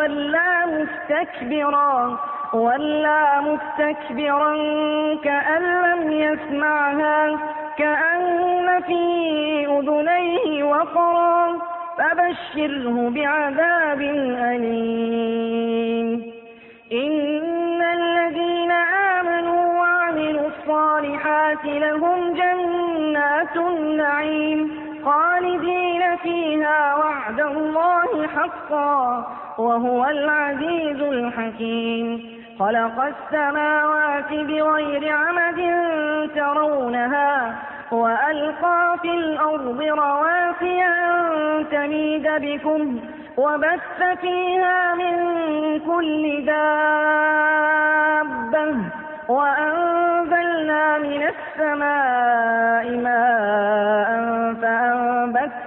ولى مستكبرا ولى مستكبرا كأن لم يسمعها كأن في أذنيه وقرا فبشره بعذاب أليم إن الذين آمنوا وعملوا الصالحات لهم جنات النعيم خالدين فيها وعد الله حقا وهو العزيز الحكيم. خلق السماوات بغير عمد ترونها وألقى في الأرض رواسي أن تميد بكم وبث فيها من كل دابة وأنزلنا من السماء ماء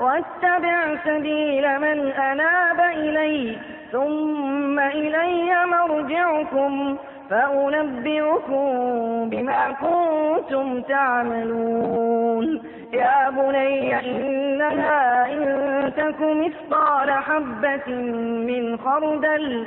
واتبع سبيل من أناب إلي ثم إلي مرجعكم فأنبئكم بما كنتم تعملون. يا بني إنها إن تك مثقال حبة من خردل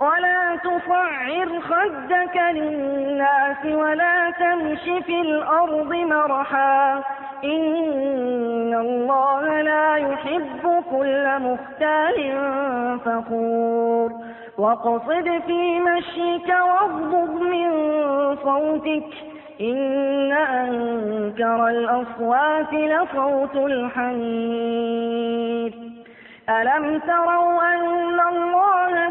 ولا تصعر خدك للناس ولا تمش في الأرض مرحا. إن الله لا يحب كل مختال فخور. واقصد في مشيك واغضض من صوتك. إن أنكر الأصوات لصوت الحمير. ألم تروا أن الله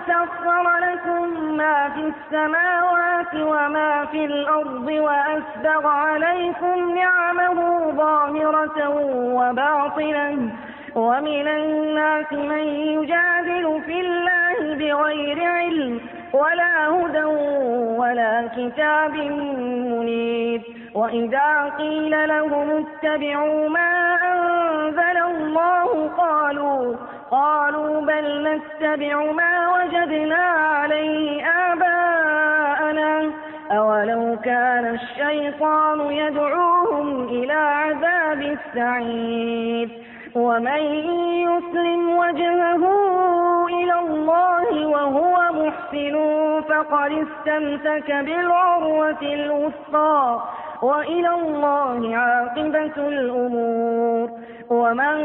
سخر لكم ما في السماوات وما في الأرض وأسبغ عليكم نعمه ظاهرة وباطنة. ومن الناس من يجادل في الله بغير علم ولا هدى ولا كتاب منير. وإذا قيل لهم اتبعوا ما أنزل الله قالوا قالوا بل نتبع ما وجدنا عليه آباءنا. أولو كان الشيطان يدعوهم إلى عذاب السعير. ومن يسلم وجهه إلى الله وهو محسن فقد استمسك بالعروة الوثقى. وإلى الله عاقبة الأمور. ومن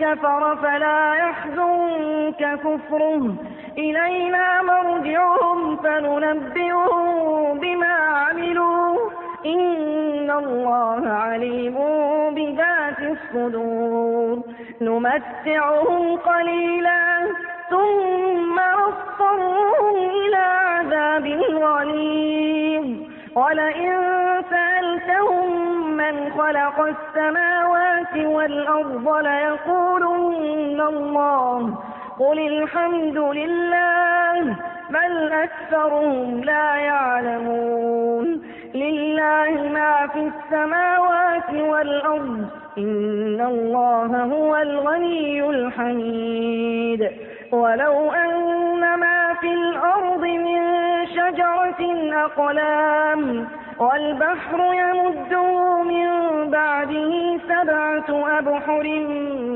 كفر فلا يحزنك كفره. إلينا مرجعهم فننبئهم بما عملوا. إن الله عليم بذات الصدور. نمتعهم قليلا ثم نضطرهم إلى عذاب غليظ. ولئن من خلق السماوات والأرض ليقولن الله قل الحمد لله بل أكثرهم لا يعلمون لله ما في السماوات والأرض إن الله هو الغني الحميد ولو أن ما في الأرض من شجرة أقلام والبحر يمده من بعده سبعة أبحر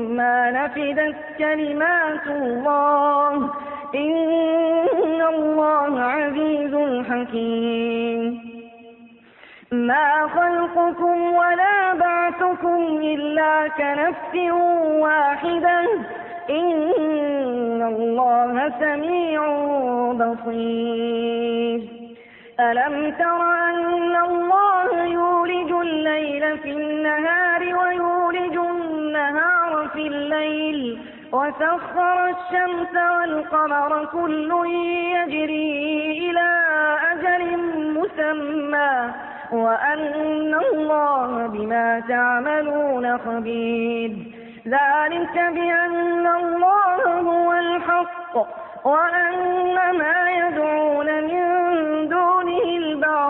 ما نفدت كلمات الله. إن الله عزيز حكيم. ما خلقكم ولا بعثكم إلا كنفس واحدة. إن الله سميع بصير. ألم تر أن الله يولج الليل في النهار ويولج النهار في الليل وسخر الشمس والقمر كل يجري إلى أجل مسمى وأن الله بما تعملون خبير ذلك بأن الله هو الحق وأن ما يدعون من دونه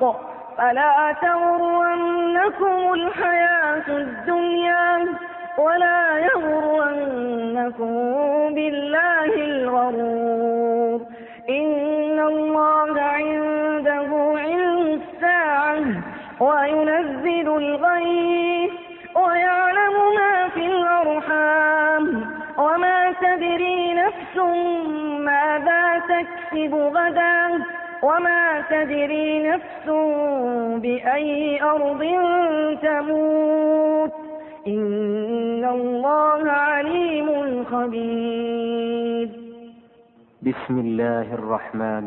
حق فلا تغرنكم الحياة الدنيا ولا يغرنكم بالله الغرور. إن الله عنده علم الساعة وينزل الغيث ويعلم ما في الأرحام. وما تدري نفس ماذا تكسب غدا. وما تدري نفس بأي أرض تموت إن الله عليم خبير. بسم الله الرحمن